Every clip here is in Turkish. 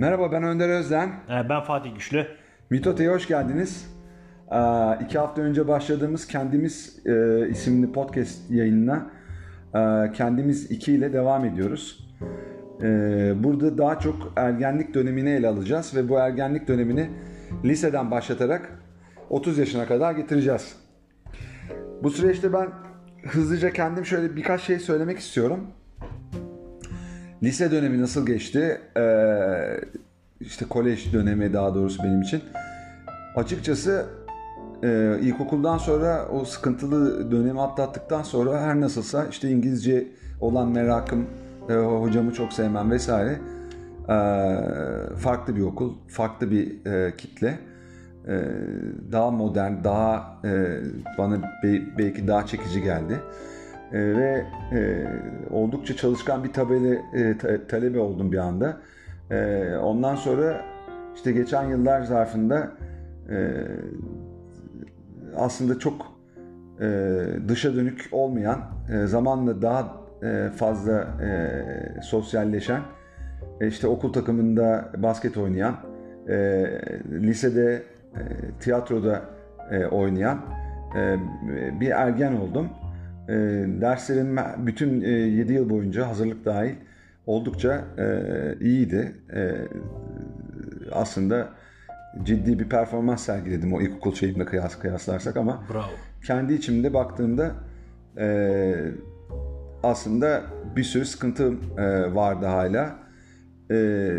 Merhaba ben Önder Özden. Ee, Ben Fatih Güçlü. Mitote'ye hoş geldiniz. Ee, iki hafta önce başladığımız Kendimiz e, isimli podcast yayınına e, Kendimiz 2 ile devam ediyoruz. Ee, burada daha çok ergenlik dönemini ele alacağız ve bu ergenlik dönemini liseden başlatarak 30 yaşına kadar getireceğiz. Bu süreçte ben hızlıca kendim şöyle birkaç şey söylemek istiyorum. Lise dönemi nasıl geçti? Ee, işte kolej dönemi daha doğrusu benim için. Açıkçası e, ilkokuldan sonra o sıkıntılı dönemi atlattıktan sonra her nasılsa işte İngilizce olan merakım, e, hocamı çok sevmem vesaire. E, farklı bir okul, farklı bir e, kitle. E, daha modern, daha e, bana be- belki daha çekici geldi. E, ve e, oldukça çalışkan bir tabeli e, ta- talebe oldum bir anda. E, ondan sonra işte geçen yıllar zarfında e, aslında çok e, dışa dönük olmayan, e, zamanla daha e, fazla e, sosyalleşen, e, işte okul takımında basket oynayan, e, lisede e, tiyatroda e, oynayan e, bir ergen oldum. E, derslerim bütün e, 7 yıl boyunca hazırlık dahil oldukça e, iyiydi. E, aslında ciddi bir performans sergiledim o ilkokul şeyimle kıyas kıyaslarsak ama Bravo. kendi içimde baktığımda e, aslında bir sürü sıkıntım e, vardı hala. E,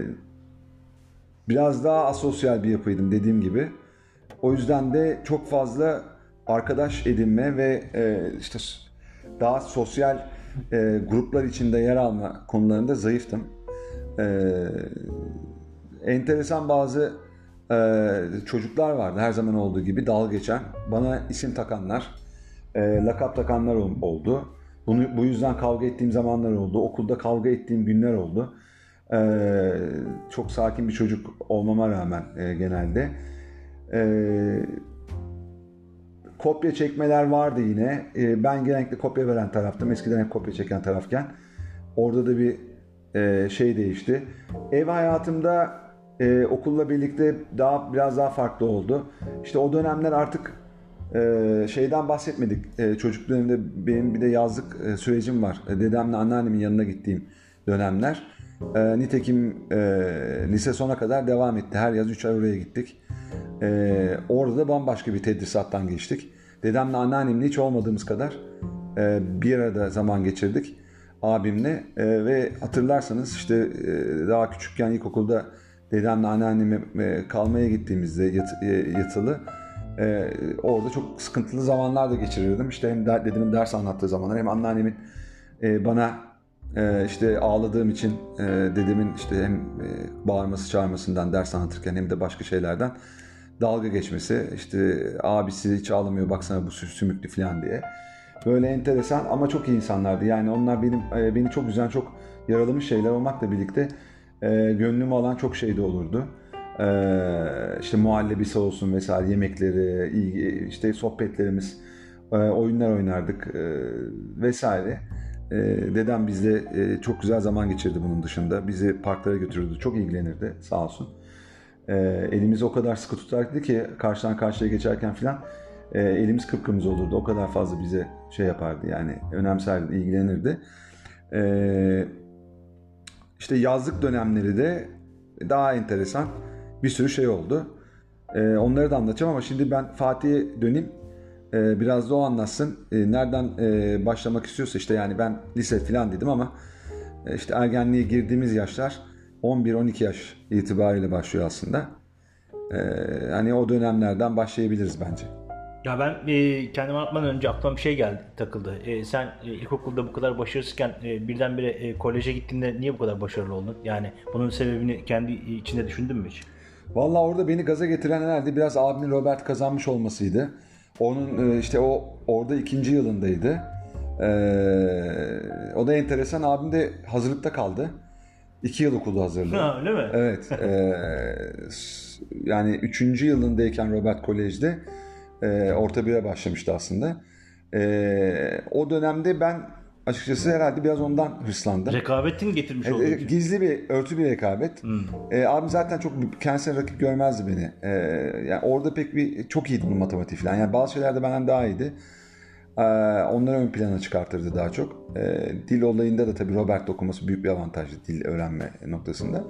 biraz daha asosyal bir yapıydım dediğim gibi. O yüzden de çok fazla arkadaş edinme ve e, işte daha sosyal e, gruplar içinde yer alma konularında zayıftım. E, enteresan bazı e, çocuklar vardı her zaman olduğu gibi dalga geçen. Bana isim takanlar, e, lakap takanlar ol- oldu. Bunu bu yüzden kavga ettiğim zamanlar oldu. Okulda kavga ettiğim günler oldu. E, çok sakin bir çocuk olmama rağmen e, genelde. E, kopya çekmeler vardı yine. E, ben genellikle kopya veren taraftım. Eskiden hep kopya çeken tarafken. Orada da bir e, şey değişti. Ev hayatımda e, okulla birlikte daha biraz daha farklı oldu. İşte o dönemler artık e, şeyden bahsetmedik. E, çocuk döneminde benim bir de yazlık e, sürecim var. E, dedemle anneannemin yanına gittiğim dönemler. E, nitekim e, lise sona kadar devam etti. Her yaz 3 ay oraya gittik. E, orada da bambaşka bir tedrisattan geçtik. Dedemle anneannemle hiç olmadığımız kadar e, bir arada zaman geçirdik abimle E, ve hatırlarsanız işte e, daha küçükken ilkokulda dedemle anneanneme e, kalmaya gittiğimizde yat- e, yatılı e, orada çok sıkıntılı zamanlar da geçirirdim. İşte hem de, dedemin ders anlattığı zamanlar hem anneannemin e, bana e, işte ağladığım için e, dedemin işte hem e, bağırması çağırmasından ders anlatırken hem de başka şeylerden dalga geçmesi işte abisi hiç ağlamıyor baksana bu sü- sümüklü falan diye. Böyle enteresan ama çok iyi insanlardı. Yani onlar benim e, beni çok üzen, çok yaralamış şeyler olmakla birlikte e, gönlümü alan çok şey de olurdu. E, işte muhallebisi olsun vesaire yemekleri, iyi, işte sohbetlerimiz, e, oyunlar oynardık e, vesaire. E, dedem bizle e, çok güzel zaman geçirdi bunun dışında. Bizi parklara götürürdü. Çok ilgilenirdi sağ olsun. E, elimizi o kadar sıkı tutardı ki karşıdan karşıya geçerken filan e, elimiz kıpkırmızı olurdu. O kadar fazla bize şey yapardı yani önemserdi, ilgilenirdi. E, işte yazlık dönemleri de daha enteresan bir sürü şey oldu. E, onları da anlatacağım ama şimdi ben Fatih'e döneyim. E, biraz da o anlatsın. E, nereden e, başlamak istiyorsa işte yani ben lise falan dedim ama e, işte ergenliğe girdiğimiz yaşlar 11-12 yaş itibariyle başlıyor aslında. E, hani o dönemlerden başlayabiliriz bence. Ya ben e, kendimi anlatmadan önce aklıma bir şey geldi takıldı. E, sen e, ilkokulda bu kadar başarısızken e, birdenbire e, koleje gittiğinde niye bu kadar başarılı oldun? Yani bunun sebebini kendi içinde düşündün mü hiç? Vallahi orada beni gaza getiren herhalde biraz abimin Robert kazanmış olmasıydı. Onun e, işte o orada ikinci yılındaydı. Ee, o da enteresan. Abim de hazırlıkta kaldı. İki yıl okudu hazırlığı. Ha, öyle mi? Evet. e, yani üçüncü yılındayken Robert Kolej'de e, orta bire başlamıştı aslında. E, o dönemde ben açıkçası herhalde biraz ondan hırslandım. Rekabetin getirmiş E, olduğu e, için. gizli bir, örtü bir rekabet. E, abim zaten çok kendisine rakip görmezdi beni. E, yani orada pek bir çok iyiydi bu matematik falan. Yani bazı şeylerde benden daha iyiydi. E, onları ön plana çıkartırdı daha çok. E, dil olayında da tabii Robert okuması büyük bir avantajdı dil öğrenme noktasında.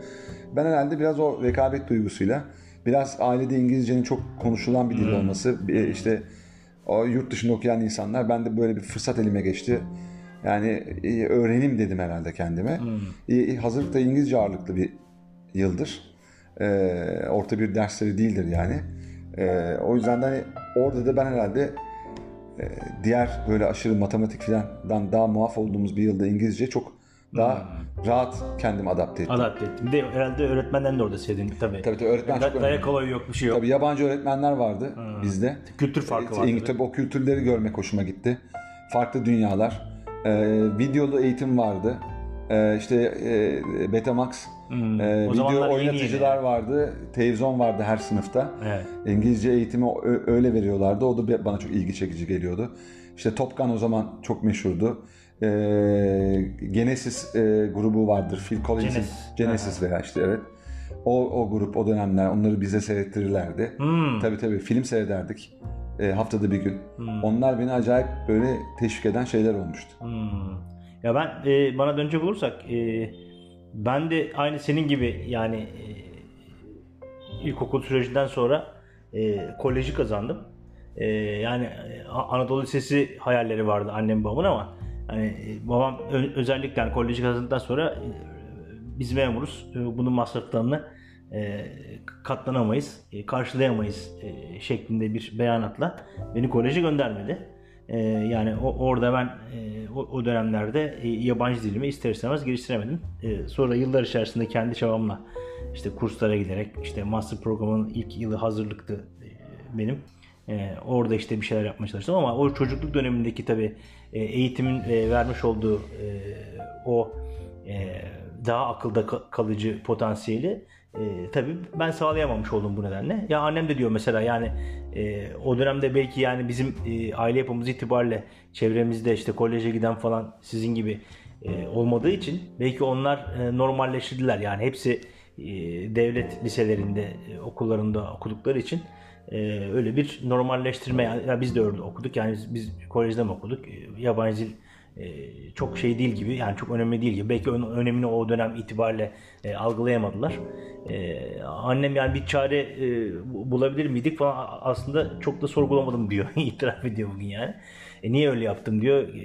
Ben herhalde biraz o rekabet duygusuyla, biraz ailede İngilizcenin çok konuşulan bir dil olması, e, işte o yurt dışında okuyan insanlar, ben de böyle bir fırsat elime geçti. Yani e, öğrenim dedim herhalde kendime. E, hazırlıkta İngilizce ağırlıklı bir yıldır. E, orta bir dersleri değildir yani. O yüzden de hani orada da ben herhalde diğer böyle aşırı matematik falandan daha muaf olduğumuz bir yılda İngilizce çok daha rahat kendimi adapte ettim. Adapte ettim. De herhalde öğretmenden de orada sevdin tabii. Tabii tabii öğretmen Da- çok dayak olayı yok bir şey yok. Tabii yabancı öğretmenler vardı bizde. Kültür farkı E, var. İng- tabii. O kültürleri görmek hoşuma gitti. Farklı dünyalar. E, videolu eğitim vardı. E, işte e, Betamax. Hmm, e, o video oynatıcılar yeni. vardı. Televizyon vardı her sınıfta. Evet. İngilizce eğitimi öyle veriyorlardı. O da bana çok ilgi çekici geliyordu. İşte Top Gun o zaman çok meşhurdu. E, Genesis e, grubu vardır. Phil Collins'in Genesis. Genesis veya işte evet. O, o grup, o dönemler onları bize seyrettirirlerdi. Hmm. Tabii tabii film seyrederdik. E, haftada bir gün. Onlar beni acayip böyle teşvik eden şeyler olmuştu. Hmm. Ya ben e, bana dönecek olursak e, ben de aynı senin gibi yani e, ilkokul sürecinden sonra e, koleji kazandım. E, yani e, Anadolu Lisesi hayalleri vardı annem babamın ama hani e, babam özellikle yani koleji kazandıktan sonra e, biz memuruz. Bunun masraflarını e, katlanamayız, e, karşılayamayız e, şeklinde bir beyanatla beni koleje göndermedi. E, yani orada ben e, o, dönemlerde e, yabancı dilimi ister istemez geliştiremedim. E, sonra yıllar içerisinde kendi çabamla işte kurslara giderek işte master programının ilk yılı hazırlıktı benim. Orada işte bir şeyler yapmaya çalıştım ama o çocukluk dönemindeki tabii e, eğitimin vermiş olduğu o daha akılda ka- kalıcı potansiyeli e, tabii ben sağlayamamış oldum bu nedenle. Ya annem de diyor mesela yani e, o dönemde belki yani bizim e, aile yapımız itibariyle çevremizde işte koleje giden falan sizin gibi e, olmadığı için belki onlar e, normalleştirdiler. Yani hepsi e, devlet liselerinde, e, okullarında okudukları için e, öyle bir normalleştirme. Yani, ya biz de öyle okuduk. Yani biz, biz kolejde mi okuduk? E, yabancı dil çok şey değil gibi yani çok önemli değil gibi. Belki onun önemini o dönem itibariyle e, algılayamadılar. E, annem yani bir çare e, bu- bulabilir miydik falan aslında çok da sorgulamadım diyor. İtiraf ediyor bugün yani. E, niye öyle yaptım diyor. E,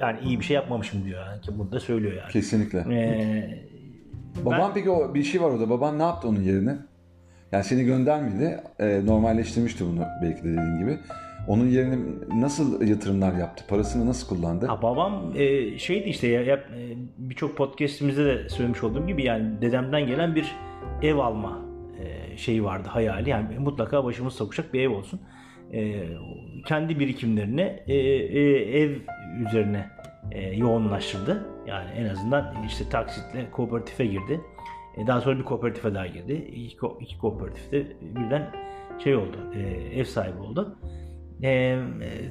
yani iyi bir şey yapmamışım diyor. Yani ki bunu da söylüyor yani. Kesinlikle. E, Baban peki o bir şey var orada. Baban ne yaptı onun yerine? Yani seni göndermedi. E, normalleştirmişti bunu belki de dediğin gibi. Onun yerine nasıl yatırımlar yaptı? Parasını nasıl kullandı? Ha, babam e, şeydi işte ya, ya, e, birçok podcastimizde de söylemiş olduğum gibi yani dedemden gelen bir ev alma e, şeyi vardı hayali. Yani mutlaka başımız sokacak bir ev olsun. E, kendi birikimlerini e, e, ev üzerine e, yoğunlaştırdı. Yani en azından işte taksitle kooperatife girdi. E, daha sonra bir kooperatife daha girdi. İki, iki kooperatifte birden şey oldu, e, ev sahibi oldu. E,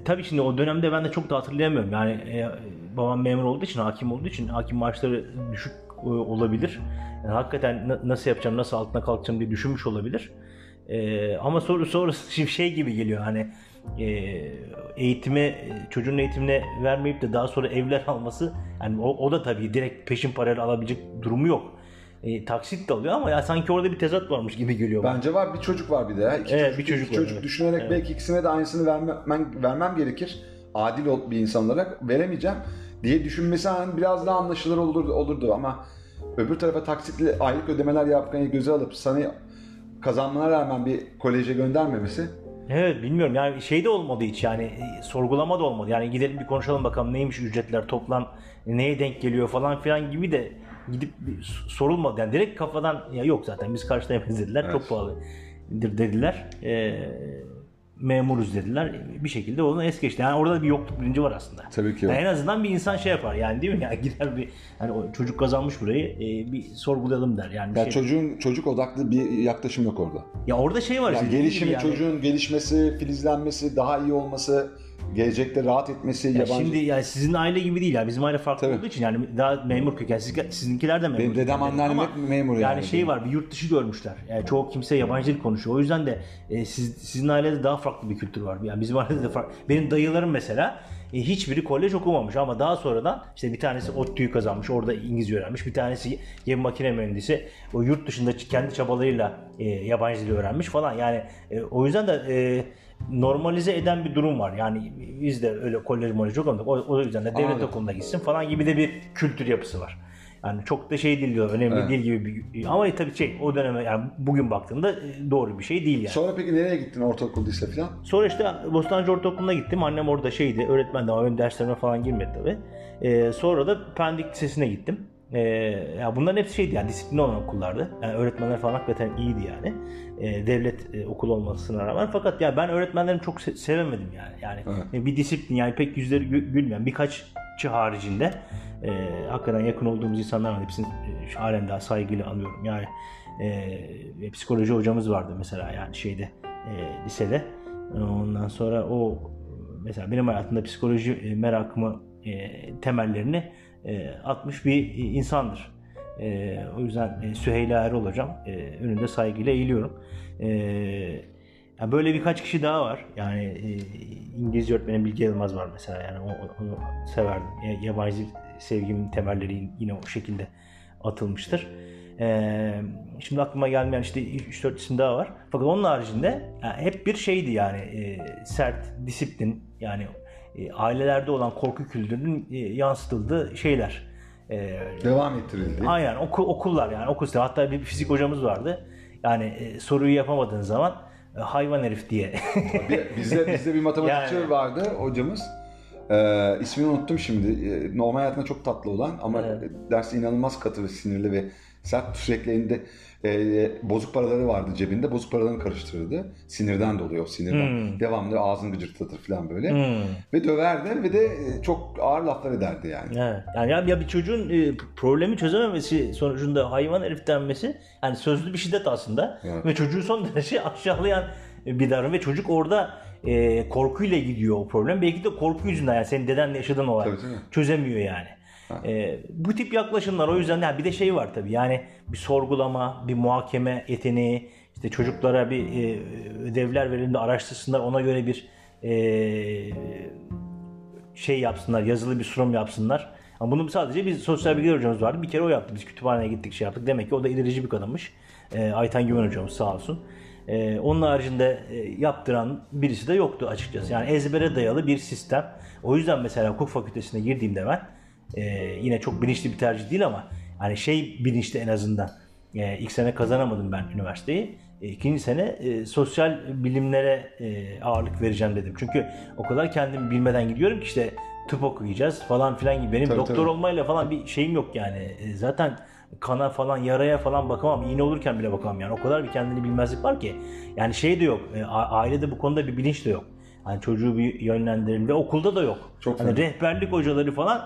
tabii şimdi o dönemde ben de çok da hatırlayamıyorum. Yani e, babam memur olduğu için, hakim olduğu için hakim maaşları düşük e, olabilir. Yani hakikaten na- nasıl yapacağım, nasıl altına kalkacağım diye düşünmüş olabilir. E, ama sonra sonra şimdi şey gibi geliyor hani e, eğitime çocuğun eğitimine vermeyip de daha sonra evler alması yani o, o da tabii direkt peşin parayla alabilecek durumu yok. E, taksit de alıyor ama ya sanki orada bir tezat varmış gibi geliyor bana. Bence var bir çocuk var bir de. İki Evet, çocuk, bir çocuk iki var, çocuk evet. düşünerek Evet. belki ikisine de aynısını vermem, vermem gerekir. Adil ol bir insan olarak veremeyeceğim diye düşünmesi hani biraz daha anlaşılır olurdu, olurdu ama öbür tarafa taksitli aylık ödemeler yapmayı göze alıp sana kazanmana rağmen bir koleje göndermemesi Evet bilmiyorum yani şey de olmadı hiç yani e, sorgulama da olmadı. Yani gidelim bir konuşalım bakalım neymiş ücretler toplam neye denk geliyor falan filan gibi de gidip sorulmadı. Yani direkt kafadan ya yok zaten biz karşılayamayız dediler. Evet. Çok pahalıdır dediler. E, memuruz dediler. Bir şekilde onu es geçti. Yani orada bir yokluk bilinci var aslında. tabii ki Yani en azından bir insan şey yapar yani değil mi? Yani gider bir hani o çocuk kazanmış burayı e, bir sorgulayalım der. Yani bir şey- çocuğun çocuk odaklı bir yaklaşım yok orada. ya orada şey var Yani işte, gibi yani. çocuğun gelişmesi, filizlenmesi, daha iyi olması, gelecekte rahat etmesi, Ya yabancı... şimdi yani sizin aile gibi değil ya. Bizim aile farklı Tabii. olduğu için yani daha memur köken. Siz, sizinkiler de memur. Benim dedem, anneannem hep memur yani. yani. şey var bir yurt dışı görmüşler. Yani çoğu kimse yabancı dil konuşuyor. O yüzden de e, siz, sizin ailede daha farklı bir kültür var. Yani bizim ailede de farklı. Benim dayılarım mesela e, hiçbiri kolej okumamış ama daha sonradan işte bir tanesi ODTÜ'yü kazanmış. Orada İngilizce öğrenmiş. Bir tanesi gemi makine mühendisi. O yurt dışında kendi çabalarıyla e, yabancı dil öğrenmiş falan. Yani e, o yüzden de e, normalize eden bir durum var. Yani biz de öyle kolej molej okumadık. O, o yüzden de devlet Anladım. okuluna gitsin falan gibi de bir kültür yapısı var. Yani çok da şey değil diyor, önemli Evet. değil gibi bir ama tabii şey o döneme yani bugün baktığında e, doğru bir şey değil yani. Sonra peki nereye gittin ortaokul lise falan? Sonra işte Bostancı Ortaokulu'na gittim. Annem orada şeydi, öğretmendi ama benim derslerime falan girmedi tabii. Ee, sonra da Pendik Lisesi'ne gittim. Ee, ya bunların hepsi şeydi yani disiplin olan okullardı. Yani öğretmenler falan hakikaten iyiydi yani. Ee, devlet e, okulu olmasına rağmen. Fakat ya ben öğretmenlerimi çok se- sevemedim yani. Yani Evet. bir disiplin yani pek yüzleri gü- gülmeyen birkaççı haricinde e, hakikaten yakın olduğumuz insanlar var. Hepsini e, halen daha saygıyla anıyorum. Yani e, psikoloji hocamız vardı mesela yani şeyde e, lisede. Ondan sonra o mesela benim hayatımda psikoloji e, merakımı e, temellerini e, atmış bir insandır. E, o yüzden e, Süheyla Erol hocam e, önünde saygıyla eğiliyorum. E, yani böyle birkaç kişi daha var. Yani e, İngilizce öğretmenim Bilge Yılmaz var mesela. Yani o- onu severdim. Ya- Yabancı sevgimin temelleri yine o şekilde atılmıştır. E, şimdi aklıma gelmeyen işte 3-4 isim daha var. Fakat onun haricinde yani hep bir şeydi yani e, sert, disiplin yani e, ailelerde olan korku kültürünün e, yansıtıldığı şeyler. E, Devam ettirildi. Aynen okul, okullar yani okul sistemi. Hatta bir fizik hocamız vardı. Yani e, soruyu yapamadığın zaman e, hayvan herif diye. Bizde, bizde bir matematikçi Yani. vardı hocamız. Ee, ismini unuttum şimdi. Ee, normal hayatında çok tatlı olan ama Evet. dersi inanılmaz katı ve sinirli ve sert sürekli elinde e, bozuk paraları vardı cebinde. Bozuk paralarını karıştırırdı. Sinirden dolayı o sinirden. Hmm. Devamlı ağzını gıcırtlatır falan böyle. Hmm. Ve döverdi ve de e, çok ağır laflar ederdi yani. Evet. Yani ya, ya bir çocuğun e, problemi çözememesi sonucunda hayvan herif denmesi yani sözlü bir şiddet aslında Evet. ve çocuğu son derece aşağılayan bir davranış ve çocuk orada e, korkuyla gidiyor o problem. Belki de korku yüzünden yani senin dedenle yaşadığın olay Tabii, tabii. çözemiyor yani. E, bu tip yaklaşımlar o yüzden yani bir de şey var tabii yani bir sorgulama, bir muhakeme yeteneği, işte çocuklara bir e, ödevler verildiğinde araştırsınlar ona göre bir e, şey yapsınlar, yazılı bir sunum yapsınlar. Ama bunu sadece biz sosyal bilgiler hocamız vardı. Bir kere o yaptı. Biz kütüphaneye gittik şey yaptık. Demek ki o da ilerici bir kadınmış. Ee, Aytan Güven hocamız sağ olsun. Ee, onun haricinde e, yaptıran birisi de yoktu açıkçası. Yani ezbere dayalı bir sistem. O yüzden mesela hukuk fakültesine girdiğimde ben e, yine çok bilinçli bir tercih değil ama hani şey bilinçli en azından. E, ilk sene kazanamadım ben üniversiteyi. E, ikinci sene e, sosyal bilimlere e, ağırlık vereceğim dedim. Çünkü o kadar kendimi bilmeden gidiyorum ki işte tıp okuyacağız falan filan gibi. Benim Tabii, doktor tabii. olmayla falan bir şeyim yok yani. E, zaten kana falan yaraya falan bakamam. İğne olurken bile bakamam yani. O kadar bir kendini bilmezlik var ki. Yani şey de yok. E, ailede bu konuda bir bilinç de yok. Hani çocuğu bir yönlendirelim ve okulda da yok. Çok hani rehberlik hocaları falan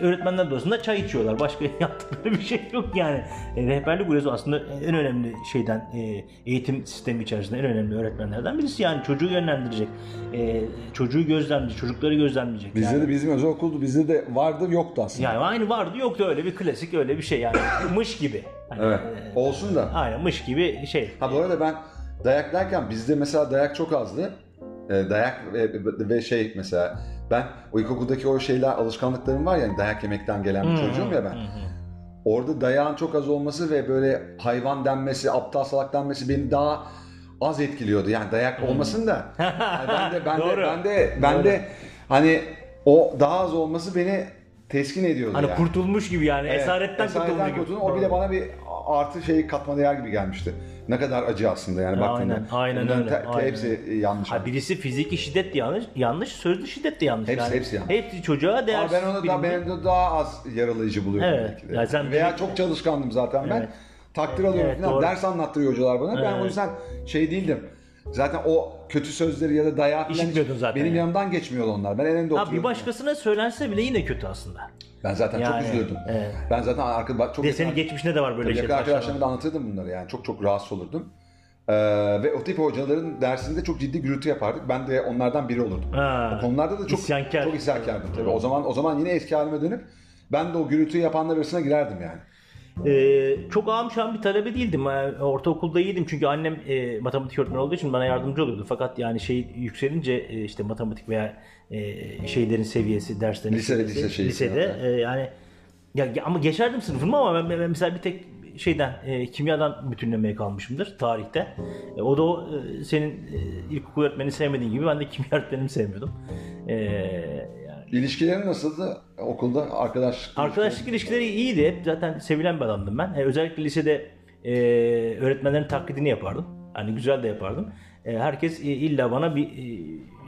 öğretmenler odasında çay içiyorlar. Başka yaptıkları bir şey yok yani. E, rehberlik hocası aslında en önemli şeyden e, eğitim sistemi içerisinde en önemli öğretmenlerden birisi. Yani çocuğu yönlendirecek. E, çocuğu gözlemleyecek, çocukları gözlemleyecek. Bizde yani. de bizim özel okuldu. Bizde de vardı yoktu aslında. Yani aynı vardı yoktu öyle bir klasik öyle bir şey yani mış gibi. Hani, Evet. e, Olsun da. aynen mış gibi şey. Ha bu arada ben dayak derken bizde mesela dayak çok azdı. Ee, dayak ve, ve şey mesela ben o ilkokuldaki o şeyler alışkanlıklarım var ya hani dayak yemekten gelen bir çocuğum ya ben. Hı. Orada dayağın çok az olması ve böyle hayvan denmesi, aptal salak denmesi beni daha az etkiliyordu. Yani dayak olmasın da. Yani ben de ben de Doğru. ben de ben Doğru. de hani o daha az olması beni teskin ediyordu Hani yani. kurtulmuş gibi yani Evet, esaretten, kurtulmuş gibi. kurtuldum. O bile bana bir artı şey katma değer gibi gelmişti. Ne kadar acı aslında yani baktığında. Aynen, aynen Bunların öyle, te- te- aynen Hepsi yanlış. Ha, birisi fiziki şiddet de yanlış, yanlış sözlü şiddet de yanlış. Hepsi- yani, hepsi yanlış. Hepsi çocuğa değer. Ama ben onu da ben de daha az yaralayıcı buluyorum Evet. belki de. Ya sen Veya direkt- çok çalışkandım zaten ben. Evet. Takdir alıyorum Evet, falan. doğru. Ders anlattırıyor hocalar bana. Ben Evet. o yüzden şey değildim. Zaten o kötü sözleri ya da dayağı falan hiç İşitmiyordun zaten benim yani. yanımdan geçmiyordu onlar. Ben en önde Ha, oturuyordum. bir başkasına söylense bile yine kötü aslında. Ben zaten Yani, çok üzülürdüm. evet. Ben zaten arka, çok Bir de senin yakın- geçmişinde de var böyle Tabii yakın şeyler. arkadaşlarıma da anlatırdım bunları yani. Çok çok rahatsız olurdum. Ee, ve o tip hocaların dersinde çok ciddi gürültü yapardık. Ben de onlardan biri olurdum. Ha, O konularda da çok isyankar. çok isyankardım tabii. O zaman o zaman yine eski halime dönüp ben de o gürültüyü yapanlar arasına girerdim yani. Ee, çok ağam şam bir talebe değildim. Ee, Ortaokulda iyiydim çünkü annem e, matematik öğretmeni olduğu için bana yardımcı oluyordu. Fakat yani şey yükselince e, işte matematik veya e, şeylerin seviyesi, derslerin Lise- seviyesi, lise şeysi, lisede e, yani ya, ama geçerdim sınıfımı ama ben, ben mesela bir tek şeyden e, kimyadan bütünlemeye kalmışımdır tarihte. E, o da o e, senin e, ilkokul öğretmenini sevmediğin gibi ben de kimya öğretmenimi sevmiyordum. E, yani İlişkilerin nasıldı okulda? Arkadaş Arkadaşlık ilişkileri iyiydi. Hep zaten sevilen bir adamdım ben. E, özellikle lisede e, öğretmenlerin taklidini yapardım. Hani güzel de yapardım. E, herkes e, illa bana bir e,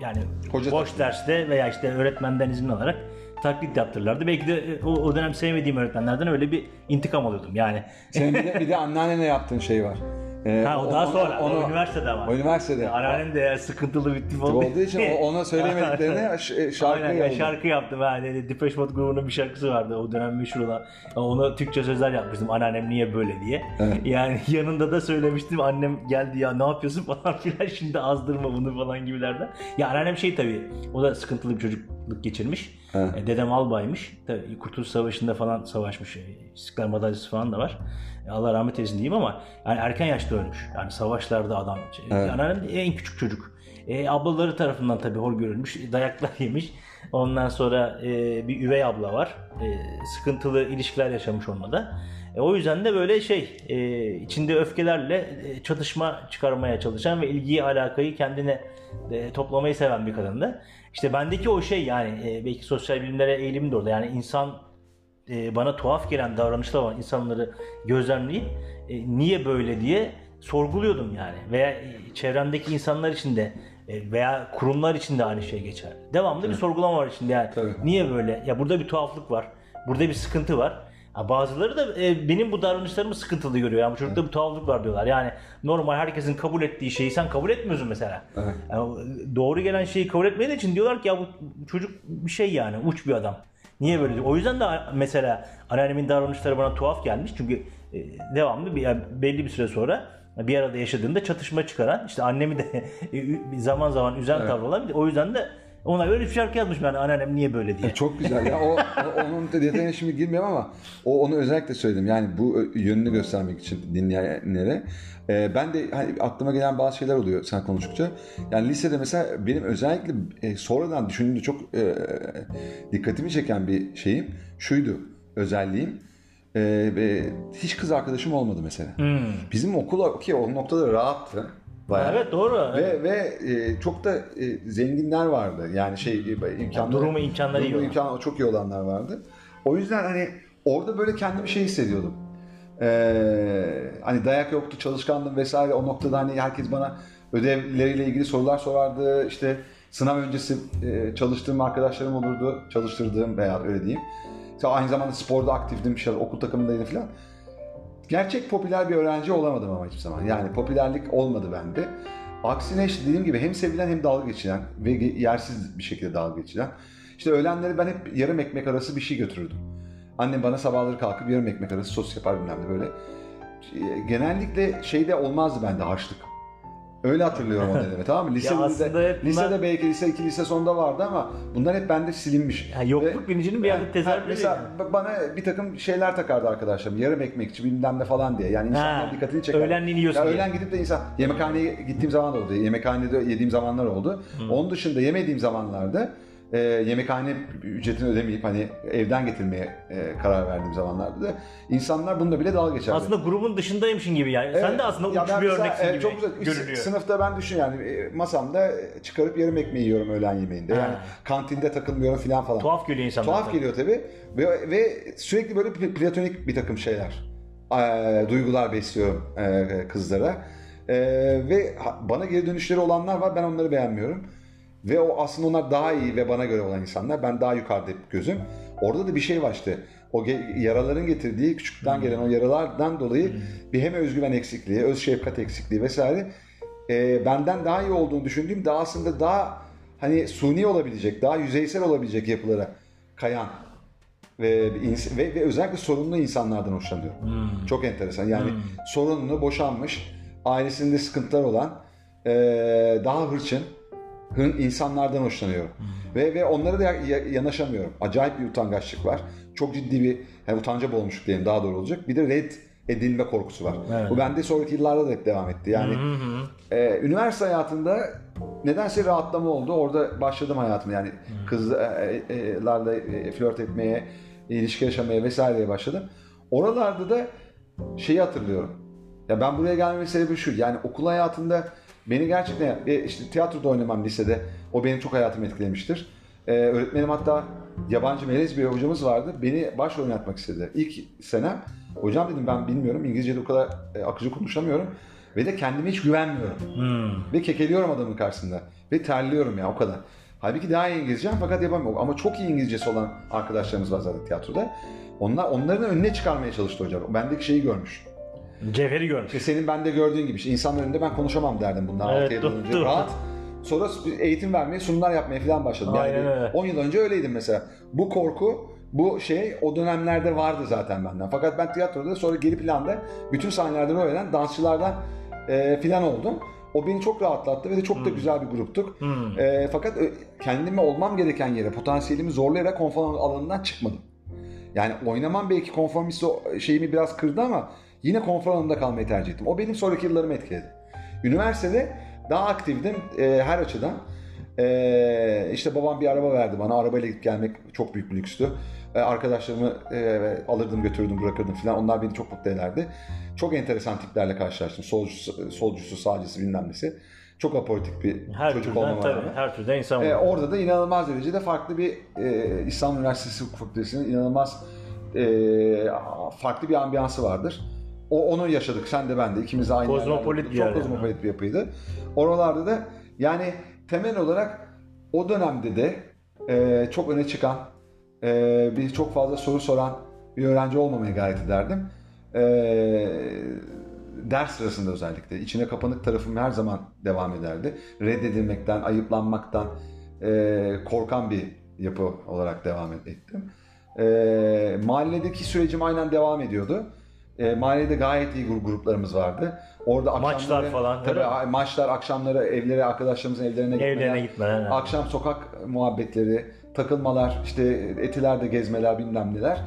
yani Hoca boş taklidi. derste veya işte öğretmenden izin alarak taklit yaptırırlardı. Belki de e, o, o dönem sevmediğim öğretmenlerden öyle bir intikam alıyordum yani. Senin bir de, bir de anneannene yaptığın şey var. Ee, Ha o daha sonra. onu- o üniversitede ama. o üniversitede. Anneannem de sıkıntılı bir tip olduğu için o- ona söylemediklerine ş- şarkı Aynen, yolladı. şarkı yaptım. Dedi, Depeche Mode grubunun bir şarkısı vardı o dönem meşhur olan. Ona Türkçe sözler yapmıştım. Anneannem niye böyle diye. Evet. Yani yanında da söylemiştim. Annem geldi ya ne yapıyorsun falan filan şimdi azdırma bunu falan gibilerden. Ya anneannem şey tabii o da sıkıntılı bir çocukluk geçirmiş. Evet. E, Dedem albaymış. Tabii Kurtuluş Savaşı'nda falan savaşmış. E, İstiklal madalyası falan da var. Allah rahmet eylesin diyeyim ama yani erken yaşta ölmüş. Yani savaşlarda adam. Evet. Anneannem de en küçük çocuk. E, ablaları tarafından tabii hor görülmüş. Dayaklar yemiş. Ondan sonra e, bir üvey abla var. E, sıkıntılı ilişkiler yaşamış onunla da. E, o yüzden de böyle şey e, içinde öfkelerle e, çatışma çıkarmaya çalışan ve ilgiyi alakayı kendine e, toplamayı seven bir kadındı. İşte bendeki o şey yani e, belki sosyal bilimlere eğilim de orada. Yani insan e, bana tuhaf gelen davranışlar olan insanları gözlemleyip e, niye böyle diye sorguluyordum yani. Veya e, çevremdeki insanlar için de e, veya kurumlar için de aynı şey geçer. Devamlı bir sorgulama var içinde yani. Tabii. Niye böyle? Ya burada bir tuhaflık var. Burada bir sıkıntı var. Ha, bazıları da e, benim bu davranışlarımı sıkıntılı görüyor. Yani bu çocukta bir tuhaflık var diyorlar. Yani normal herkesin kabul ettiği şeyi sen kabul etmiyorsun mesela. Evet. Yani doğru gelen şeyi kabul etmediği için diyorlar ki ya bu çocuk bir şey yani uç bir adam. Niye böyle diyor? O yüzden de mesela anneannemin davranışları bana tuhaf gelmiş. Çünkü e, devamlı bir, yani belli bir süre sonra bir arada yaşadığında çatışma çıkaran işte annemi de zaman zaman üzen Evet. tavrı olan bir- o yüzden de ona öyle bir şarkı yazmış yani anneannem niye böyle diye. Çok güzel ya. O, o- onun detayına şimdi girmiyorum ama o onu özellikle söyledim. Yani bu yönünü göstermek için dinleyenlere. E, ben de hani aklıma gelen bazı şeyler oluyor sen konuştukça. Yani lisede mesela benim özellikle e, sonradan düşündüğümde çok e, dikkatimi çeken bir şeyim şuydu özelliğim. E, e, hiç kız arkadaşım olmadı mesela. Bizim okul ki o noktada rahattı. Bayağı. Evet doğru. Ve ve e, çok da e, zenginler vardı. Yani şey e, imkanları durumu, imkanları iyi durumu, olan. imkanı çok iyi olanlar vardı. O yüzden hani orada böyle kendimi şey hissediyordum. Ee, hani dayak yoktu, çalışkandım vesaire. O noktada hani herkes bana ödevleriyle ilgili sorular sorardı. İşte sınav öncesi e, çalıştığım arkadaşlarım olurdu. Çalıştırdığım veya öyle diyeyim. İşte aynı zamanda sporda aktiftim, işte okul takımındaydım falan. Gerçek popüler bir öğrenci olamadım ama hiçbir zaman. Yani popülerlik olmadı bende. Aksine işte dediğim gibi hem sevilen hem dalga geçilen ve yersiz bir şekilde dalga geçilen. İşte öğlenleri ben hep yarım ekmek arası bir şey götürürdüm. Annem bana sabahları kalkıp yarım ekmek arası sos yapar bilmem ne böyle. Genellikle şeyde olmazdı bende harçlık. Öyle hatırlıyorum o dönemi tamam mı? Lise Ya aslında hep bunlar- lisede belki lise 2, lise sonda vardı ama bunlar hep bende silinmiş. Ya yokluk Ve- bilincinin bir yerde Ha, tezahür Mesela b- bana bir takım şeyler takardı arkadaşlarım. Yarım ekmekçi bilmem ne falan diye. Yani insanlar Ha, dikkatini çeker. öğlenliğini yiyorsun Ya diye. öğlen gidip de insan yemekhaneye gittiğim zaman da oldu. Yemekhanede yediğim zamanlar oldu. Onun dışında yemediğim zamanlarda e, yemekhane ücretini ödemeyip hani evden getirmeye e, karar verdiğim zamanlarda da insanlar bununla bile dalga geçerdi. Aslında grubun dışındaymış gibi yani. Sen Evet. de aslında Ya uç bir mesela, örneksin e, gibi Çok güzel. Görünüyor. Sınıfta ben düşün yani e, masamda çıkarıp yarım ekmeği yiyorum öğlen yemeğinde. Yani Ha. kantinde takılmıyorum falan falan. Tuhaf geliyor insanlar. Tuhaf tabii. geliyor tabii. Ve, ve sürekli böyle pl- platonik bir takım şeyler. e, duygular besliyorum e, kızlara. E, ve bana geri dönüşleri olanlar var. Ben onları beğenmiyorum. Ve o aslında onlar daha iyi ve bana göre olan insanlar. Ben daha yukarıda hep gözüm. Orada da bir şey var işte. O ge- yaraların getirdiği küçükten gelen o yaralardan dolayı bir hem özgüven eksikliği, öz şefkat eksikliği vesaire e, benden daha iyi olduğunu düşündüğüm daha aslında daha hani suni olabilecek, daha yüzeysel olabilecek yapılara kayan ve, ins- ve, ve özellikle sorunlu insanlardan hoşlanıyorum. Çok enteresan. Yani sorunlu, boşanmış ailesinde sıkıntılar olan, e, daha hırçın hın insanlardan hoşlanıyorum. Ve ve onlara da ya- ya- yanaşamıyorum. Acayip bir utangaçlık var. Çok ciddi bir yani utanca boğulmuşluk diyelim daha doğru olacak. Bir de red edilme korkusu var. Evet. Bu bende sonraki yıllarda da hep devam etti. Yani e, üniversite hayatında nedense rahatlama oldu. Orada başladım hayatım yani kızlarla e, flört etmeye, ilişki yaşamaya vesaireye başladım. Oralarda da şeyi hatırlıyorum. Ya ben buraya gelmemin sebebi şu. Yani okul hayatında beni gerçekten e, işte tiyatroda oynamam lisede. O benim çok hayatımı etkilemiştir. Ee, öğretmenim hatta yabancı melez bir hocamız vardı. Beni baş oynatmak istedi. İlk senem hocam dedim ben bilmiyorum İngilizce'de o kadar e, akıcı konuşamıyorum. Ve de kendime hiç güvenmiyorum. Hmm. Ve kekeliyorum adamın karşısında. Ve terliyorum ya o kadar. Halbuki daha iyi İngilizcem fakat yapamıyorum. Ama çok iyi İngilizcesi olan arkadaşlarımız var zaten tiyatroda. Onlar, onların önüne çıkarmaya çalıştı hocam. Bendeki şeyi görmüş. Cevheri görmüş. İşte senin bende gördüğün gibi işte insanların önünde ben konuşamam derdim bundan Evet, 6 yıl önce. Rahat. Sonra eğitim vermeye, sunumlar yapmaya falan başladım. Yani Aynen bir öyle. 10 yıl önce öyleydim mesela. Bu korku, bu şey o dönemlerde vardı zaten benden. Fakat ben tiyatroda sonra geri planda bütün sahnelerden öğrenen dansçılardan e, filan oldum. O beni çok rahatlattı ve de çok da güzel bir gruptuk. Hmm. E, fakat ö- kendime olmam gereken yere, potansiyelimi zorlayarak konfor alanından çıkmadım. Yani oynamam belki konformist şeyimi biraz kırdı ama yine konfor alanında kalmayı tercih ettim. O benim sonraki yıllarımı etkiledi. Üniversitede daha aktiftim e, her açıdan. E, işte babam bir araba verdi bana. Arabayla gidip gelmek çok büyük bir lükstü. E, arkadaşlarımı e, alırdım götürürdüm bırakırdım falan. Onlar beni çok mutlu ederdi. Çok enteresan tiplerle karşılaştım. Solcusu, solcusu sağcısı bilmem nesi. Çok apolitik bir Her çocuk türden olmama tabii. Her türden insan var. E, orada da inanılmaz derecede farklı bir e, İstanbul Üniversitesi Hukuk Fakültesi'nin inanılmaz e, farklı bir ambiyansı vardır. O onu yaşadık sen de ben de ikimiz de aynı Kozmopolit bir Çok yer yani. kozmopolit bir yapıydı. Oralarda da yani temel olarak o dönemde de e, çok öne çıkan e, bir çok fazla soru soran bir öğrenci olmamaya gayret ederdim. E, ders sırasında özellikle içine kapanık tarafım her zaman devam ederdi. Reddedilmekten, ayıplanmaktan e, korkan bir yapı olarak devam ettim. E, mahalledeki sürecim aynen devam ediyordu. E, mahallede gayet iyi grup gruplarımız vardı. Orada Maçlar falan, Tabii öyle maçlar, akşamları evlere, arkadaşlarımızın evlerine gitmeler. Evlerine gitmeler. evet. Akşam sokak muhabbetleri, takılmalar, işte etilerde gezmeler bilmem neler.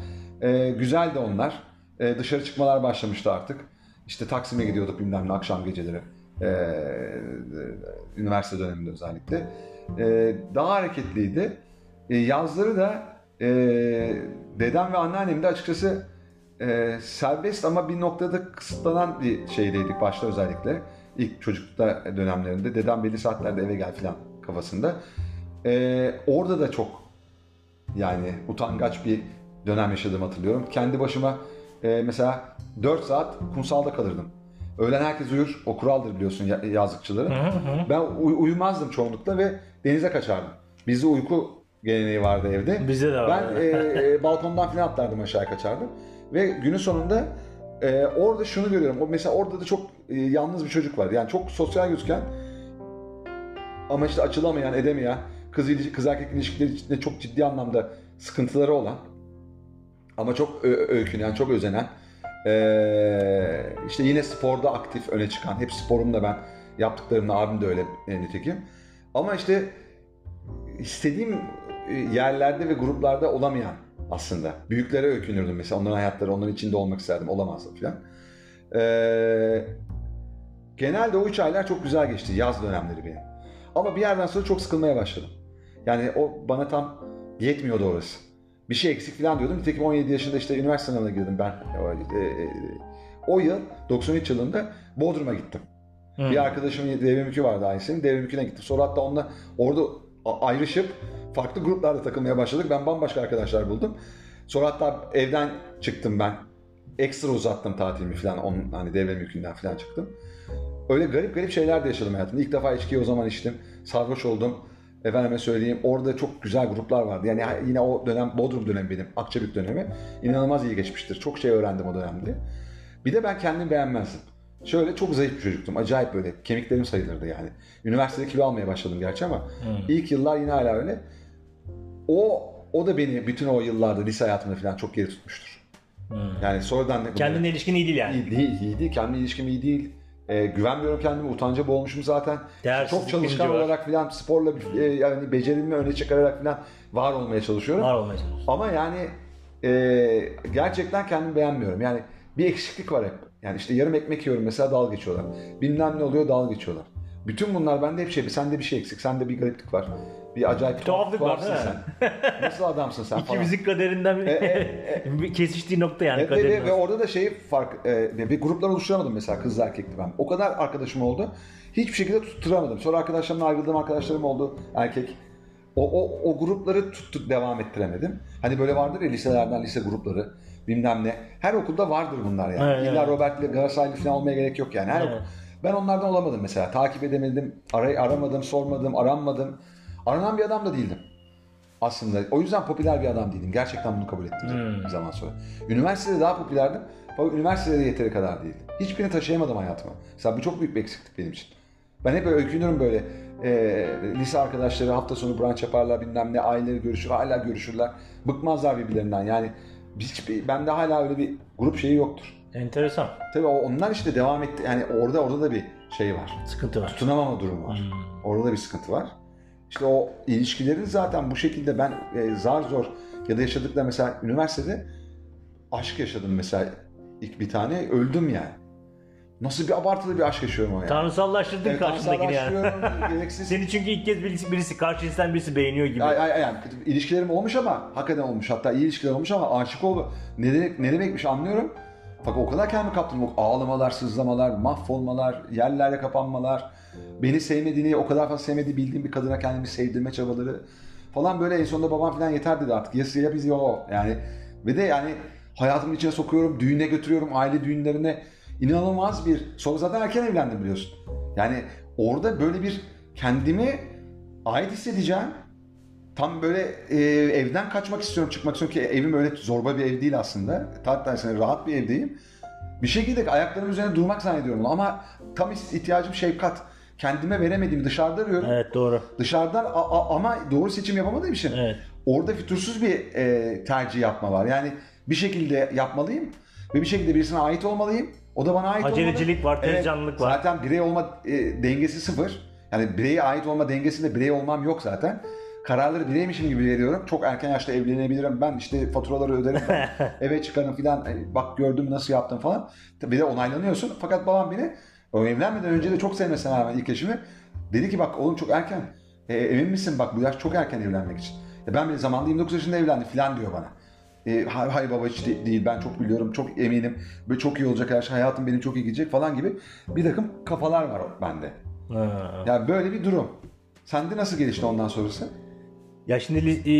Ee, güzeldi onlar. Ee, dışarı çıkmalar başlamıştı artık. İşte Taksim'e gidiyorduk bilmem ne akşam geceleri. Ee, üniversite döneminde özellikle. Ee, daha hareketliydi. Ee, yazları da e, dedem ve anneannem de açıkçası e, serbest ama bir noktada kısıtlanan bir şeydeydik başta özellikle. İlk çocuklukta dönemlerinde dedem belli saatlerde eve gel falan kafasında. Ee, orada da çok yani utangaç bir dönem yaşadığımı hatırlıyorum. Kendi başıma e, mesela 4 saat kumsalda kalırdım. Öğlen herkes uyur. O kuraldır biliyorsun ya- yazlıkçıların. Ben uy- uyumazdım çoğunlukla ve denize kaçardım. Bizde uyku geleneği vardı evde. Bizde de var. Ben e, e, balkondan falan atlardım aşağı kaçardım. Ve günün sonunda e, orada şunu görüyorum. O mesela orada da çok e, yalnız bir çocuk var. Yani çok sosyal gözüken ama işte açılamayan, edemeyen, kız, kız erkek ilişkileri içinde çok ciddi anlamda sıkıntıları olan ama çok öykünen, çok özenen e, işte yine sporda aktif öne çıkan, hep sporumda ben yaptıklarımla abim de öyle e, nitekim. Ama işte istediğim e, yerlerde ve gruplarda olamayan aslında. Büyüklere öykünürdüm mesela. Onların hayatları, onların içinde olmak isterdim. Olamazdım falan. Ee, genelde o üç aylar çok güzel geçti. Yaz dönemleri benim. Ama bir yerden sonra çok sıkılmaya başladım. Yani o bana tam yetmiyordu orası. Bir şey eksik falan diyordum. Nitekim 17 yaşında işte üniversite sınavına girdim ben. O, e, e, yıl 93 yılında Bodrum'a gittim. Hı. Bir arkadaşımın devrimükü vardı Ayşe'nin. Devrimüküne gittim. Sonra hatta onunla orada ayrışıp farklı gruplarda takılmaya başladık. Ben bambaşka arkadaşlar buldum. Sonra hatta evden çıktım ben. Ekstra uzattım tatilimi falan. Onun hani devrimükünden falan çıktım. Öyle garip garip şeyler de yaşadım hayatımda. İlk defa içkiyi o zaman içtim. Sarhoş oldum. Efendime söyleyeyim orada çok güzel gruplar vardı. Yani yine o dönem Bodrum dönemi benim. Akçabük dönemi. inanılmaz iyi geçmiştir. Çok şey öğrendim o dönemde. Bir de ben kendimi beğenmezdim. Şöyle çok zayıf bir çocuktum. Acayip böyle. Kemiklerim sayılırdı yani. Üniversitede kilo almaya başladım gerçi ama ilk yıllar yine hala öyle. O o da beni bütün o yıllarda lise hayatımda falan çok geri tutmuştur. Yani sonradan da Kendine ilişkin iyi değil yani. iyi değil, iyi değil. Kendi ilişkim iyi değil. E, güvenmiyorum kendime. Utanca boğulmuşum zaten. Değersizlik Çok çalışkan olarak filan sporla e, yani becerimi öne çıkararak filan var olmaya çalışıyorum. Var olmaya çalışıyorsun. Ama yani e, gerçekten kendimi beğenmiyorum. Yani bir eksiklik var hep. Yani işte yarım ekmek yiyorum mesela dalga geçiyorlar. Bilmem ne oluyor dalga geçiyorlar. Bütün bunlar bende hep şey. Sende bir şey eksik. Sende bir gariplik var. Bir acayip Tuhaflık var, değil mi? sen. Nasıl adamsın sen falan. İkimizin kaderinden bir kesiştiği nokta yani Evet, ve, ve, orada da şey fark e, bir gruplar oluşturamadım mesela kızla erkekli ben. O kadar arkadaşım oldu. Hiçbir şekilde tutturamadım. Sonra arkadaşlarımla ayrıldığım arkadaşlarım oldu erkek. O, o, o grupları tuttu devam ettiremedim. Hani böyle vardır ya liselerden lise grupları bilmem ne. Her okulda vardır bunlar yani. Evet, İlla evet. Robert'li Galatasaraylı falan olmaya gerek yok yani. Her Evet. okul. Ben onlardan olamadım mesela. Takip edemedim, aray aramadım, sormadım, aranmadım. Aranan bir adam da değildim aslında. O yüzden popüler bir adam değildim. Gerçekten bunu kabul ettim Hmm. bir zaman sonra. Üniversitede daha popülerdim. Fakat üniversitede de yeteri kadar değildim. Hiçbirini taşıyamadım hayatıma. Mesela bu çok büyük bir eksiklik benim için. Ben hep öykünürüm böyle. e, lise arkadaşları hafta sonu brunch yaparlar bilmem ne aileleri görüşür hala görüşürler. Bıkmazlar birbirlerinden yani hiçbir, bende hala öyle bir grup şeyi yoktur. Enteresan. Tabii o- onlar işte devam etti. Yani orada orada da bir şey var. Sıkıntı var. Tutunamama durumu var. Hmm. Orada da bir sıkıntı var. İşte o ilişkilerin zaten bu şekilde ben e, zar zor ya da yaşadıkla mesela üniversitede aşk yaşadım mesela ilk bir tane öldüm yani. Nasıl bir abartılı bir aşk yaşıyorum o yani. Tanrısallaştırdın Evet, karşındakini yani. gereksiz. Seni çünkü ilk kez birisi, birisi karşı cinsten birisi beğeniyor gibi. Ay, ay, ay, yani ilişkilerim olmuş ama hakikaten olmuş. Hatta iyi ilişkiler olmuş ama aşık ol ne, demek, ne demekmiş anlıyorum. Fakat o kadar kendimi kaptım. O ağlamalar, sızlamalar, mahvolmalar, yerlere kapanmalar. Beni sevmediğini, o kadar fazla sevmediği bildiğim bir kadına kendimi sevdirme çabaları falan böyle en sonunda babam falan yeter dedi artık. Ya, ya biz ya o. Yani ve de yani hayatımın içine sokuyorum, düğüne götürüyorum, aile düğünlerine. inanılmaz bir... Sonra zaten erken evlendim biliyorsun. Yani orada böyle bir kendimi ait hissedeceğim. Tam böyle e, evden kaçmak istiyorum, çıkmak istiyorum ki evim öyle zorba bir ev değil aslında. Tam tersine rahat bir evdeyim. Bir şekilde ayaklarım üzerine durmak zannediyorum ama tam ihtiyacım şefkat. Kendime veremediğimi dışarıda arıyorum. Evet doğru. Dışarıdan a- a- ama doğru seçim yapamadığım için Evet. orada fütursuz bir e, tercih yapma var. Yani bir şekilde yapmalıyım ve bir şekilde birisine ait olmalıyım. O da bana ait Acelecilik olmalı. var, tezcanlılık var. Zaten birey olma e, dengesi sıfır. Yani bireye ait olma dengesinde birey olmam yok zaten. Kararları bireymişim gibi veriyorum. Çok erken yaşta evlenebilirim. Ben işte faturaları öderim. eve çıkarım filan. E, Bak gördüm nasıl yaptım falan. Bir de onaylanıyorsun. Fakat babam beni o evlenmeden önce de çok sevmesine rağmen ilk eşimi dedi ki bak oğlum çok erken. E, emin misin bak bu yaş çok erken evlenmek için. E, ben bile zamanında 29 yaşında evlendim filan diyor bana. E, hay- hayır baba hiç de- değil ben çok biliyorum çok eminim ve çok iyi olacak her şey hayatım benim çok iyi gidecek falan gibi bir takım kafalar var bende. Ha. Ya böyle bir durum. Sende nasıl gelişti ondan sonrası? Ya şimdi e,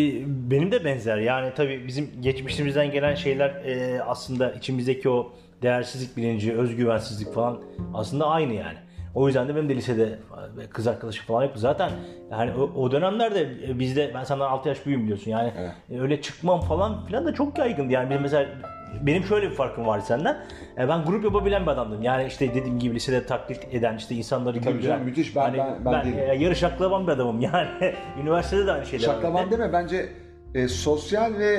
benim de benzer. Yani tabii bizim geçmişimizden gelen şeyler e, aslında içimizdeki o değersizlik bilinci, özgüvensizlik falan aslında aynı yani. O yüzden de benim de lisede e, kız arkadaşım falan yoktu. Zaten yani o, o dönemlerde e, bizde ben senden 6 yaş büyüğüm biliyorsun yani Evet. e, öyle çıkmam falan filan da çok yaygındı. Yani biz mesela benim şöyle bir farkım vardı senden. E, Ben grup yapabilen bir adamdım. Yani işte dediğim gibi lisede taklit eden işte insanları Tabii güldüren. canım, müthiş. Ben- ben- ben değilim. e, yarı şaklaban bir adamım yani. Üniversitede de aynı şeyler. Şaklaban deme bence e, sosyal ve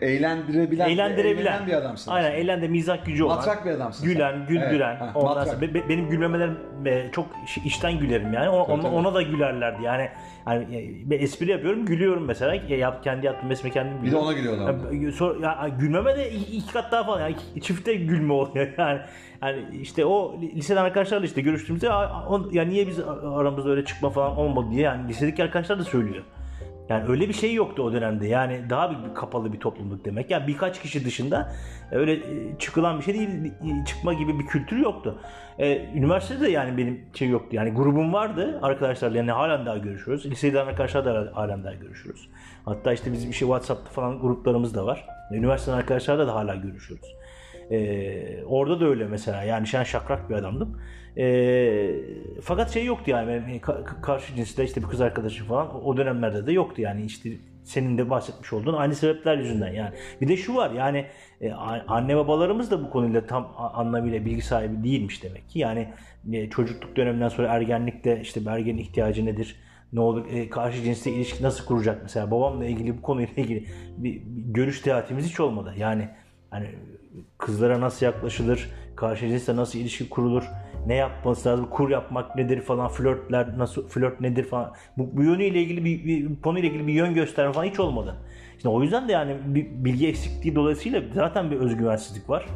e, eğlendirebilen, eğlendirebilen eğlenen bir adamsın. Aynen eğlen de mizah gücü olan. Matrak bir adamsın Gülen, sen. güldüren. Evet, ha, ondan sonra be- be- benim gülmemelerim e, çok içten gülerim yani. Ona, ona, ona da gülerlerdi. Yani yani e, ben espri yapıyorum, gülüyorum mesela. E, Yap, kendi yaptığım esme kendim Bir de gülüyorum. ona gülüyorlar. Ya, sonra, ya, gülmeme de iki, iki kat daha falan yani çifte gülme oluyor yani. Yani işte o li- liseden arkadaşlarla işte görüştüğümüzde ya, ya niye biz aramızda öyle çıkma falan olmadı diye yani lisedeki arkadaşlar da söylüyor. Yani öyle bir şey yoktu o dönemde. Yani daha bir, bir kapalı bir topluluk demek. Yani birkaç kişi dışında öyle e, çıkılan bir şey değil, e, çıkma gibi bir kültür yoktu. Ee, üniversitede de yani benim şey yoktu. Yani grubum vardı arkadaşlarla yani halen daha görüşüyoruz. Liseden arkadaşlarla da halen daha görüşüyoruz. Hatta işte bizim şey WhatsApp'ta falan gruplarımız da var. Üniversiteden arkadaşlarla da hala görüşüyoruz. Ee, orada da öyle mesela. Yani şen şakrak bir adamdım. Ee, fakat şey yoktu yani benim ka- karşı cinste işte bir kız arkadaşım falan o- dönemlerde de yoktu yani işte senin de bahsetmiş olduğun aynı sebepler yüzünden yani. Bir de şu var yani e, anne babalarımız da bu konuyla tam anlamıyla bilgi sahibi değilmiş demek ki. Yani e, çocukluk döneminden sonra ergenlikte işte ergenin ihtiyacı nedir? Ne olur e, karşı cinsle ilişki nasıl kuracak mesela babamla ilgili bu konuyla ilgili bir, bir görüş teatimiz hiç olmadı. Yani hani kızlara nasıl yaklaşılır, karşı cinsle nasıl ilişki kurulur, ne yapması lazım, kur yapmak nedir falan, flörtler nasıl flört nedir falan. Bu, bu yönüyle ilgili bir, bir konuyla ilgili bir yön gösterme falan hiç olmadı. İşte o yüzden de yani bir bilgi eksikliği dolayısıyla zaten bir özgüvensizlik var.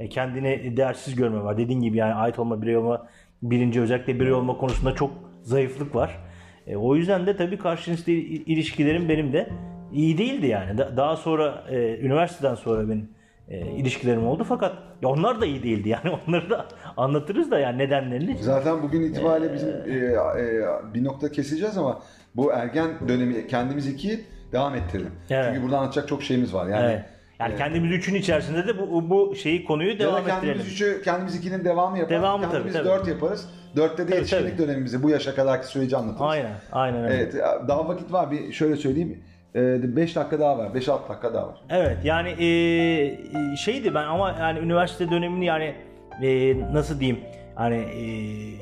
E, kendini değersiz görme var. Dediğin gibi yani ait olma, birey olma, birinci özellikle birey olma konusunda çok zayıflık var. E, o yüzden de tabii karşı cinsle ilişkilerim benim de iyi değildi yani. Da, daha sonra e, üniversiteden sonra benim e, ilişkilerim oldu fakat ya onlar da iyi değildi yani onları da anlatırız da yani nedenlerini. Zaten bugün itibariyle bizim e, e, bir nokta keseceğiz ama bu ergen dönemi kendimiz iki devam ettirelim. Evet. Çünkü burada anlatacak çok şeyimiz var. Yani Evet. Yani kendimiz üçün içerisinde de bu bu şeyi konuyu ya devam da kendimiz ettirelim. üçü, kendimiz ikinin devamı yaparız. Devamı tabii, kendimiz tabii. dört yaparız. Dörtte de Tabii, yetişkinlik tabii. dönemimizi bu yaşa kadarki süreci anlatırız. Aynen, aynen öyle. Evet, daha vakit var. Bir şöyle söyleyeyim. 5 dakika daha var. 5-6 dakika daha var. Evet yani e, e, şeydi ben ama yani üniversite dönemini yani e, nasıl diyeyim hani e,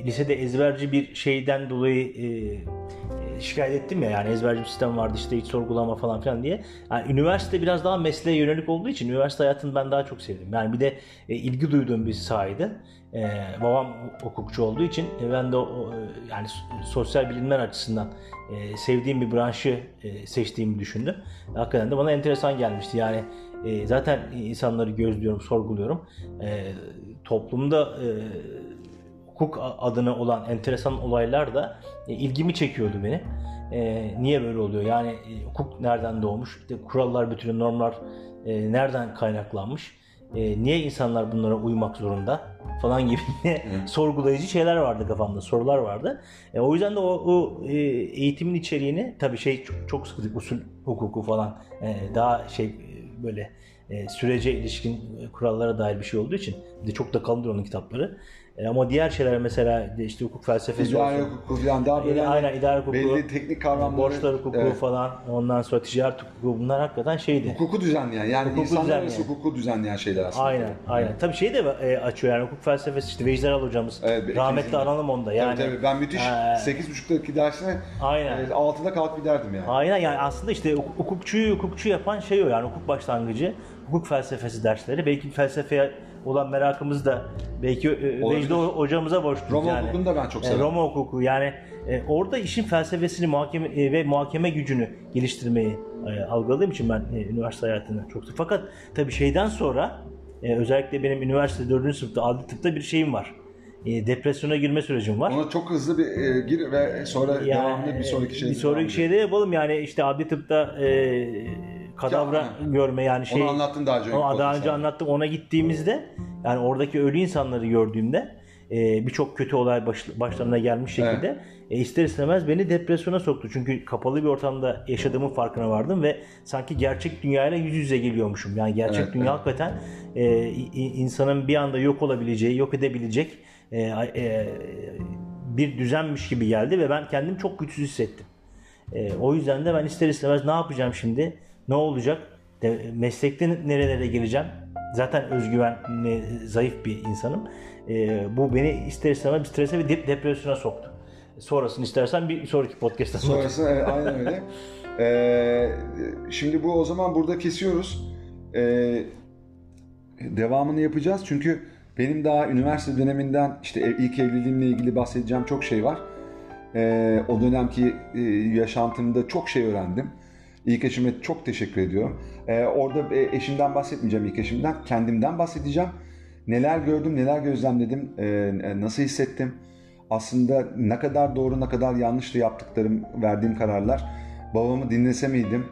lisede ezberci bir şeyden dolayı e, şikayet ettim ya yani ezberci bir sistem vardı işte hiç sorgulama falan filan diye. Yani üniversite biraz daha mesleğe yönelik olduğu için üniversite hayatını ben daha çok sevdim. Yani bir de e, ilgi duyduğum bir sahaydı. E, babam hukukçu olduğu için e, ben de o, yani sosyal bilimler açısından e, sevdiğim bir branşı e, seçtiğimi düşündüm. Hakikaten de bana enteresan gelmişti. Yani e, zaten insanları gözlüyorum, sorguluyorum. E, toplumda e, hukuk adına olan enteresan olaylar da e, ilgimi çekiyordu beni. E, niye böyle oluyor? Yani e, hukuk nereden doğmuş? İşte kurallar, bütünü, normlar e, nereden kaynaklanmış? E, niye insanlar bunlara uymak zorunda? Falan gibi sorgulayıcı şeyler vardı kafamda, sorular vardı. E, o yüzden de o, o e, eğitimin içeriğini tabii şey çok, çok sıkı usul hukuku falan e, daha şey böyle e, sürece ilişkin kurallara dair bir şey olduğu için bir de çok da kalındır onun kitapları. E, ama diğer şeyler mesela işte hukuk felsefesi İdare olsun. hukuku falan daha böyle Aynen, aynen idare hukuku, belli teknik kavramları. borçlar hukuku Evet. falan, ondan sonra ticaret hukuku bunlar hakikaten şeydi. Hukuku düzenleyen yani Hukuku insanlar düzenleyen. arası hukuku düzenleyen şeyler aslında. Aynen, aynen. Tabii şey de e, açıyor yani hukuk felsefesi işte Vecdi Aral hocamız. Evet, rahmetli analım onda yani. tabii tabii ben müthiş Ee, 8.30'daki dersine Aynen. e, 6'da kalkıp giderdim yani. Aynen yani aslında işte huk- hukukçuyu hukukçu yapan şey o yani hukuk başlangıcı, hukuk felsefesi dersleri. Belki felsefeye olan merakımız da belki. Vecdi hocamıza borçluyuz Roma yani. hukukunu da ben çok E, severim. Roma hukuku yani e, orada işin felsefesini muhakeme e, ve muhakeme gücünü geliştirmeyi algıladığım için ben üniversite hayatını çok Fakat tabii şeyden sonra özellikle benim üniversite 4. sınıfta adli tıpta bir şeyim var. Depresyona girme sürecim var. Ona çok hızlı bir e, gir ve sonra Yani, devamlı bir sonraki şeyde bir sonraki şeyde yapalım yani işte adli tıpta e, kadavra Ya, görme yani şey Onu anlattın daha önce. onu daha önce anlattım ona gittiğimizde yani oradaki ölü insanları gördüğümde e, birçok kötü olay baş, başlarına gelmiş şekilde e, ister istemez beni depresyona soktu. Çünkü kapalı bir ortamda yaşadığımın farkına vardım ve sanki gerçek dünyayla yüz yüze geliyormuşum. Yani gerçek Evet, dünya evet. hakikaten e, insanın bir anda yok olabileceği, yok edebilecek e, e, bir düzenmiş gibi geldi ve ben kendimi çok güçsüz hissettim. E, o yüzden de ben ister istemez ne yapacağım şimdi? Ne olacak? De, meslekte nerelere geleceğim? Zaten özgüven zayıf bir insanım. E, bu beni ister istemez bir strese ve dep- depresyona soktu. Sonrasını istersen bir sonraki podcast'ta anlatayım. Sonrası evet, aynen öyle. Ee, şimdi bu o zaman burada kesiyoruz. Ee, devamını yapacağız çünkü benim daha üniversite döneminden işte ilk evliliğimle ilgili bahsedeceğim çok şey var. Ee, o dönemki e, yaşantımda çok şey öğrendim. İlk eşime çok teşekkür ediyorum. Ee, orada e, eşimden bahsetmeyeceğim ilk eşimden. Kendimden bahsedeceğim. Neler gördüm, neler gözlemledim, e, nasıl hissettim. Aslında ne kadar doğru, ne kadar yanlıştı yaptıklarım, verdiğim kararlar. Babamı dinlese miydim?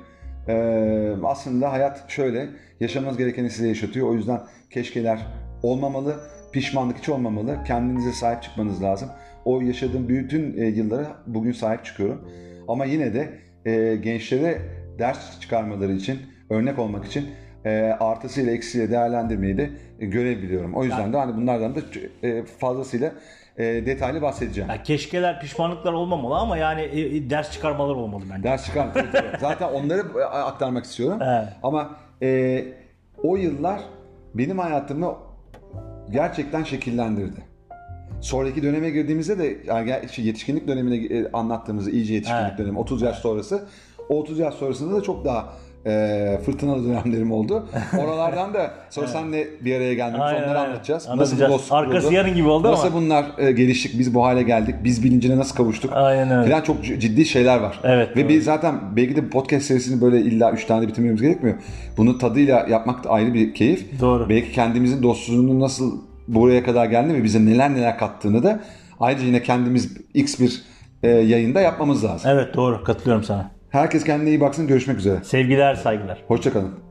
Ee, aslında hayat şöyle, yaşamanız gerekeni size yaşatıyor. O yüzden keşkeler olmamalı, pişmanlık hiç olmamalı. Kendinize sahip çıkmanız lazım. O yaşadığım bütün e, yıllara bugün sahip çıkıyorum. Ama yine de e, gençlere ders çıkarmaları için, örnek olmak için e, artısıyla eksiyle değerlendirmeyi de e, görev biliyorum. O yüzden de hani bunlardan da e, fazlasıyla e, detaylı bahsedeceğim. Ya keşkeler, pişmanlıklar olmamalı ama yani e, ders çıkarmalar olmalı bence. Ders çıkar. Zaten onları e, aktarmak istiyorum. Evet. Ama e, o yıllar benim hayatımı gerçekten şekillendirdi. Sonraki döneme girdiğimizde de yani yetişkinlik dönemine e, anlattığımızda iyice yetişkinlik Evet. dönemi 30 yaş sonrası. O 30 yaş sonrasında da çok daha e, fırtınalı dönemlerim oldu. Oralardan da sonra senle bir araya geldik. Aynen, Onları aynen. anlatacağız. Anlatacağız. Nasıl bu Arkası kuruldu? yarın gibi oldu Nasıl ama. bunlar e, geliştik, biz bu hale geldik, biz bilincine nasıl kavuştuk. Aynen öyle. Falan çok ciddi şeyler var. Evet, Ve bir zaten belki de podcast serisini böyle illa 3 tane bitirmemiz gerekmiyor. Bunu tadıyla yapmak da ayrı bir keyif. Doğru. Belki kendimizin dostluğunu nasıl buraya kadar geldi ve bize neler neler kattığını da ayrıca yine kendimiz X bir e, yayında yapmamız lazım. Evet doğru katılıyorum sana. Herkes kendine iyi baksın. Görüşmek üzere. Sevgiler saygılar. Hoşçakalın.